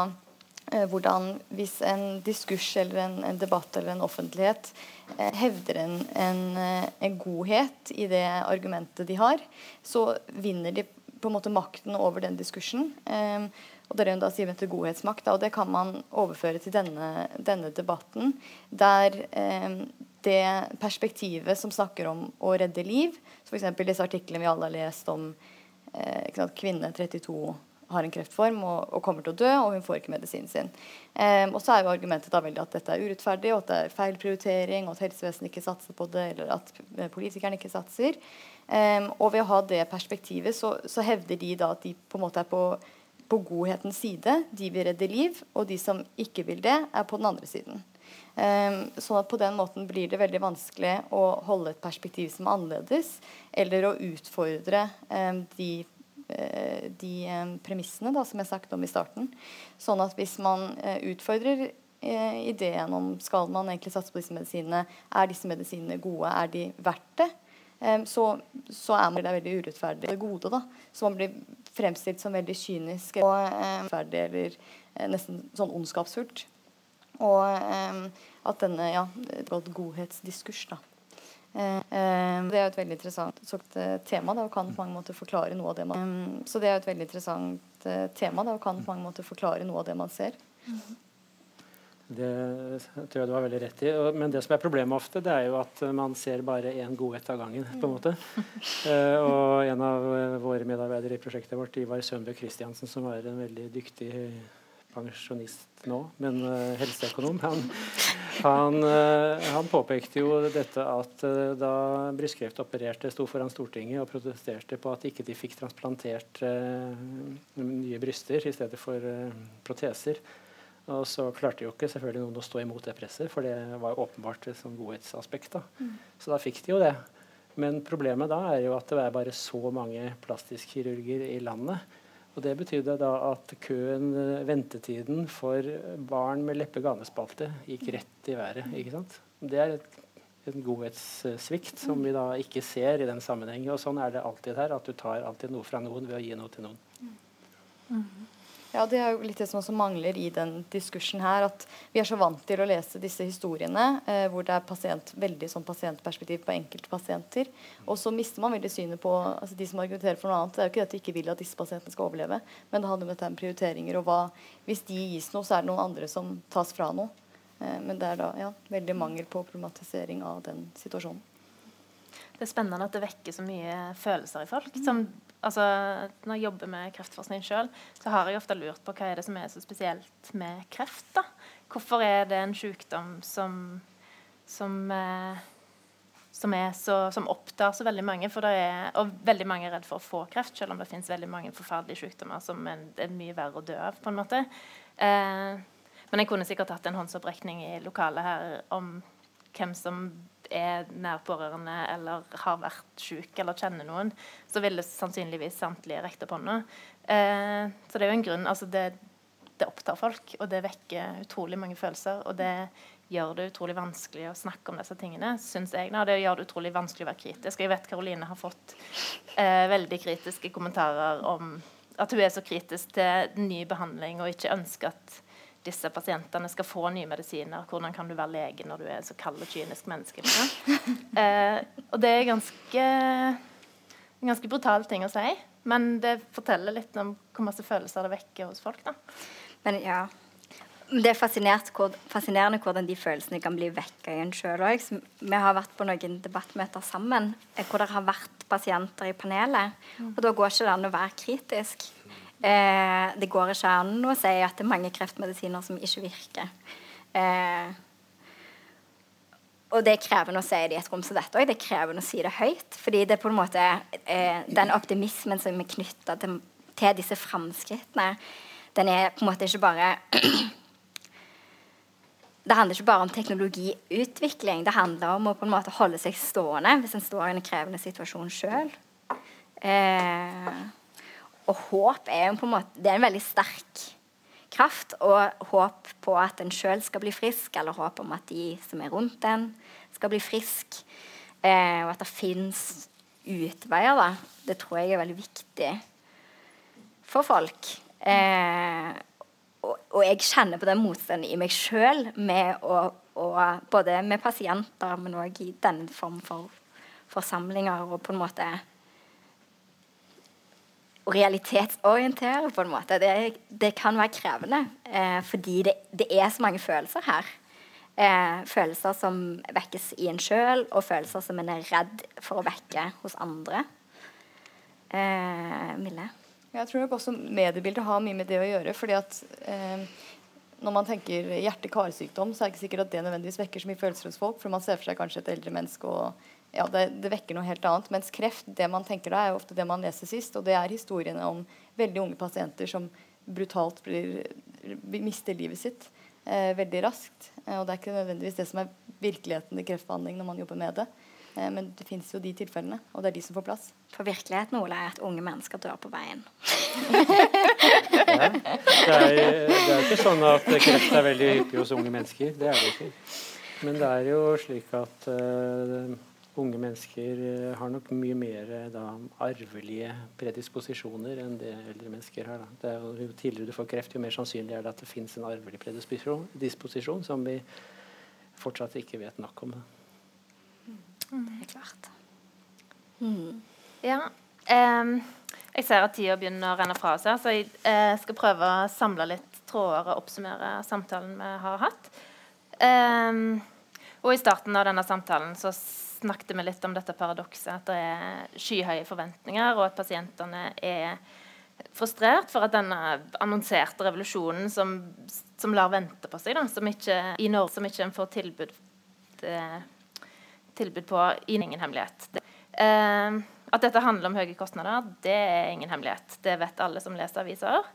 hvordan hvis en diskurs eller en, en debatt eller en offentlighet Eh, hevder en, en, eh, en, godhet i det argumentet de har, så vinner de på en måte makten over den diskursen. Og det er jo da sier til godhetsmakt, da, og det kan man overføre til denne, denne debatten. Der det perspektivet som snakker om å redde liv, f.eks. disse artiklene vi alle har lest om eh, kvinne 32 har en kreftform og, og, kommer til å dø, og hun får ikke medisinen sin. Um, og så er jo argumentet da veldig at dette er urettferdig, og at det er feil prioritering, og at helsevesenet ikke satser på det, eller at politikerne ikke satser. Um, og ved å ha det perspektivet så, så, hevder de da at de på en måte er på, på godhetens side. De vil redde liv, og de som ikke vil det, er på den andre siden. Um, sånn at på den måten blir det veldig vanskelig å holde et perspektiv som er annerledes, eller å utfordre de Eh, de eh, premissene da, som jeg snakket om i starten. Sånn at hvis man eh, utfordrer ideen om skal man egentlig satse på disse medisinene, er disse medisinene gode, er de verdt det, så, så, er man det veldig urettferdig det gode. da, Så man blir fremstilt som veldig kynisk og urettferdig eller nesten sånn ondskapsfullt. Og at denne ja, godhetsdiskurs da, Eh, eh, det er et veldig interessant eh, tema da, og kan på mange måter forklare noe av det man Så det er et veldig interessant tema da, og kan på mange måter forklare noe av det man ser. Det tror jeg du har veldig rett i. Men det som er problemet ofte, det er jo at man ser bare én godhet av gangen. på en måte. og en av våre medarbeidere i prosjektet vårt, Ivar Sønbø Christiansen, som var en veldig dyktig pensjonist nå, men uh, helseøkonom, han, han, uh, han, påpekte jo dette at uh, da brystkreftopererte sto foran Stortinget og protesterte på at ikke de fikk transplantert nye bryster i stedet for proteser. Og så klarte jo ikke selvfølgelig noen å stå imot det presset, for det var åpenbart et sånn godhetsaspekt. Da. Mm. Så da fikk de jo det. Men problemet da er jo at det er bare så mange plastikkirurger i landet og Det betydde da at køen, eh, ventetiden for barn med leppe-ganespalte gikk rett i været. ikke sant? Det er et, en godhetssvikt som vi da ikke ser i den sammenhengen. Og sånn er det alltid her, at du tar alltid noe fra noen ved å gi noe til noen. Mm. Ja, Det er jo litt det som mangler i den diskursen her. At vi er så vant til å lese disse historiene eh, hvor det er pasient, veldig sånn pasientperspektiv på enkelte pasienter. Og så mister man veldig synet på altså de som argumenterer for noe annet. Det er jo ikke det at de ikke vil at disse pasientene skal overleve, men det handler om dette med prioriteringer. Og hva, hvis de gis noe, så er det noen andre som tas fra noe. Eh, men det er da ja, veldig mangel på problematisering av den situasjonen. Det er spennende at det vekker så mye følelser i folk. som altså, Når jeg jobber med kreftforskning sjøl, så har jeg ofte lurt på hva er det som er så spesielt med kreft. da? Hvorfor er det en sykdom som, som, eh, som, så, som opptar så veldig mange? Er, og veldig mange er redd for å få kreft, selv om det finnes veldig mange forferdelige sykdommer som er, er mye verre å dø av. på en måte. Eh, men jeg kunne sikkert hatt en håndsopprekning i lokalet her om hvem som er nær pårørende eller har vært syk eller kjenner noen, så ville sannsynligvis samtlige rekt opp hånda. Eh, så det er jo en grunn. altså det, det, opptar folk, og det vekker utrolig mange følelser. Og det gjør det utrolig vanskelig å snakke om disse tingene, syns jeg. Og det gjør det utrolig vanskelig å være kritisk. Jeg vet Karoline har fått eh, veldig kritiske kommentarer om at hun er så kritisk til ny behandling og ikke ønsker at disse pasientene skal få nye medisiner. Hvordan kan du være lege når du er så kald og kynisk menneske? (laughs) Eh, og det er ganske, en ganske brutal ting å si, men det forteller litt om hvor masse følelser det vekker hos folk. da. Men ja, det er fascinerende hvordan de følelsene kan bli vekka i en sjøl òg. Vi har vært på noen debattmøter sammen eh, hvor det har vært pasienter i panelet. Mm. Og da går ikke det an å være kritisk. Eh, det går ikke an å si at det er mange kreftmedisiner som ikke virker. Eh, og det er krevende å si det i et rom som dette òg. Det er krevende å si det høyt. Fordi det er på en måte eh, den optimismen som er knytta til, til, disse framskrittene, den er på en måte ikke bare (clears throat) Det handler ikke bare om teknologiutvikling. Det handler om å på en måte holde seg stående hvis en står i en krevende situasjon sjøl. Eh, og håp er jo på en måte Det er en veldig sterk kraft. Og håp på at en sjøl skal bli frisk, eller håp om at de som er rundt en, skal bli frisk. Eh, og at det fins utveier, da. Det tror jeg er veldig viktig for folk. Eh, og, og, jeg kjenner på den motstanden i meg sjøl, både med pasienter, men òg i denne form for forsamlinger, og på en måte å realitetsorientere, på en måte. Det, det kan være krevende, eh, fordi det, det, er så mange følelser her. Eh, følelser som vekkes i en sjøl, og følelser som en er redd for å vekke hos andre. Eh, Mille? Jeg tror også mediebildet har mye med det å gjøre. fordi at eh, når man tenker hjerte-karsykdom, så er det ikke sikkert at det nødvendigvis vekker så mye følelser hos folk. For man ser for seg kanskje et eldre menneske, og ja, det, det, vekker noe helt annet. Mens kreft, det man tenker da, er jo ofte det man leser sist. Og det er historiene om veldig unge pasienter som brutalt blir, mister livet sitt eh, veldig raskt. Eh, og det er ikke nødvendigvis det som er virkeligheten i kreftbehandling når man jobber med det. Eh, men det fins jo de tilfellene, og det er de som får plass. For virkeligheten Ola, er at unge mennesker dør på veien. ja, det, er, det er ikke sånn at kreft er veldig hyppig hos unge mennesker. Det er det ikke. Men det er jo slik at uh, unge mennesker uh, har nok mye mer uh, da, arvelige predisposisjoner enn det eldre mennesker har. Da. Det er jo, jo tidligere du får kreft, jo mer sannsynlig er det at det fins en arvelig predisposisjon som vi fortsatt ikke vet nok om. Det. Det er klart. Mm. Ja. Um, jeg ser at tida begynner å renne fra oss her, så jeg uh, skal prøve å samle litt tråder og oppsummere samtalen vi har hatt. Um, og i starten av denne samtalen så snakket vi litt om dette paradokset at det er skyhøye forventninger, og at pasientene er frustrert for at denne annonserte revolusjonen som, som lar vente på seg, da, som ikke, i Norge som ikke får tilbud det, tilbud på i ingen hemmelighet. Det, eh, at dette handler om høye kostnader, det er ingen hemmelighet. Det vet alle som leser aviser.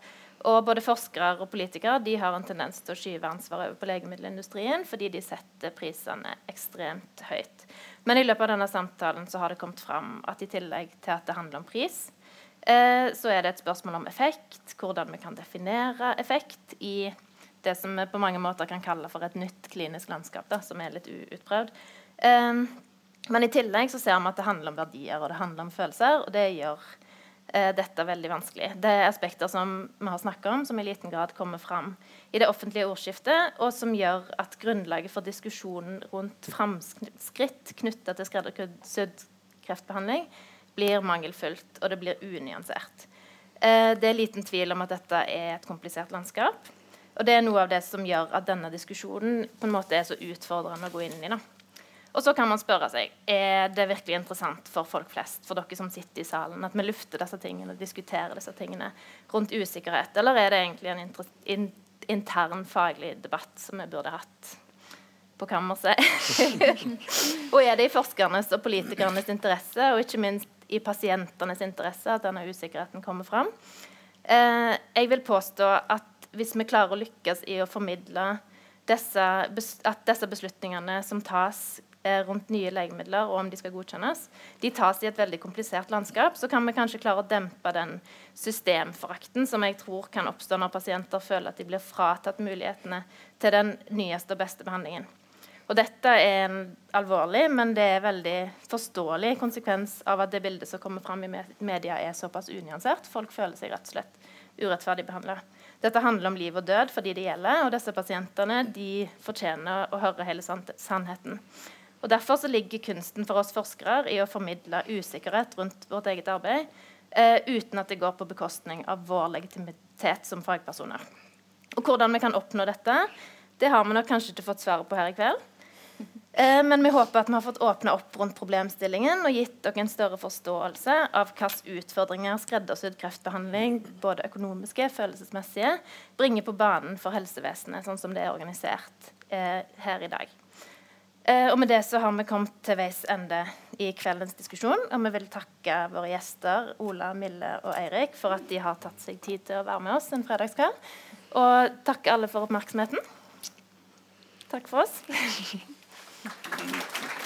Og både forskere og politikere de har en tendens til å skyve ansvaret over på legemiddelindustrien fordi de setter prisene ekstremt høyt. Men i løpet av denne samtalen så har det kommet fram at i tillegg til at det handler om pris, eh, så er det et spørsmål om effekt, hvordan vi kan definere effekt i det som vi på mange måter kan kalle for et nytt klinisk landskap, da, som er litt uutprøvd. Eh, men i tillegg så ser vi at det handler om verdier og det handler om følelser. Og det gjør dette veldig vanskelig. Det er aspekter som vi har snakket om, som i liten grad kommer fram i det offentlige ordskiftet, og som gjør at grunnlaget for diskusjonen rundt framskritt knytta til skreddersydd kreftbehandling blir mangelfullt, og det blir unyansert. Uh, det er liten tvil om at dette er et komplisert landskap. Og det er noe av det som gjør at denne diskusjonen på en måte er så utfordrende å gå inn i. da. Og så kan man spørre seg er det virkelig interessant for folk flest, for dere som sitter i salen, at vi lufter disse tingene, diskuterer disse tingene rundt usikkerhet, eller er det egentlig en in intern faglig debatt som vi burde hatt på kammerset? (laughs) og er det i forskernes og politikernes interesse, og ikke minst i pasientenes interesse, at denne usikkerheten kommer fram? Eh, jeg vil påstå at hvis vi klarer å lykkes i å formidle disse, at disse beslutningene som tas rundt nye legemidler og om de skal godkjennes, de tas i et veldig komplisert landskap, så kan vi kanskje klare å dempe den systemforakten som jeg tror kan oppstå når pasienter føler at de blir fratatt mulighetene til den nyeste og beste behandlingen. Og dette er en alvorlig, men det er veldig forståelig konsekvens av at det bildet som kommer fram i media, er såpass unyansert. Folk føler seg rett og slett urettferdig behandla. Dette handler om liv og død for de det gjelder, og disse pasientene de fortjener å høre hele sannheten. Og Derfor så ligger kunsten for oss forskere i å formidle usikkerhet rundt vårt eget arbeid, eh, uten at det går på bekostning av vår legitimitet som fagpersoner. Og Hvordan vi kan oppnå dette, det har vi nok kanskje ikke fått svaret på her i kveld. Eh, men vi håper at vi har fått åpna opp rundt problemstillingen og gitt dere en større forståelse av hvilke utfordringer skreddersydd kreftbehandling, både økonomiske og følelsesmessige, bringer på banen for helsevesenet, sånn som det er organisert eh, her i dag. Eh, og med det så har vi kommet til veis ende i kveldens diskusjon. Og vi vil takke våre gjester Ola, Mille og Eirik for at de har tatt seg tid til å være med oss en fredagskveld. Og takke alle for oppmerksomheten. Takk for oss. (laughs)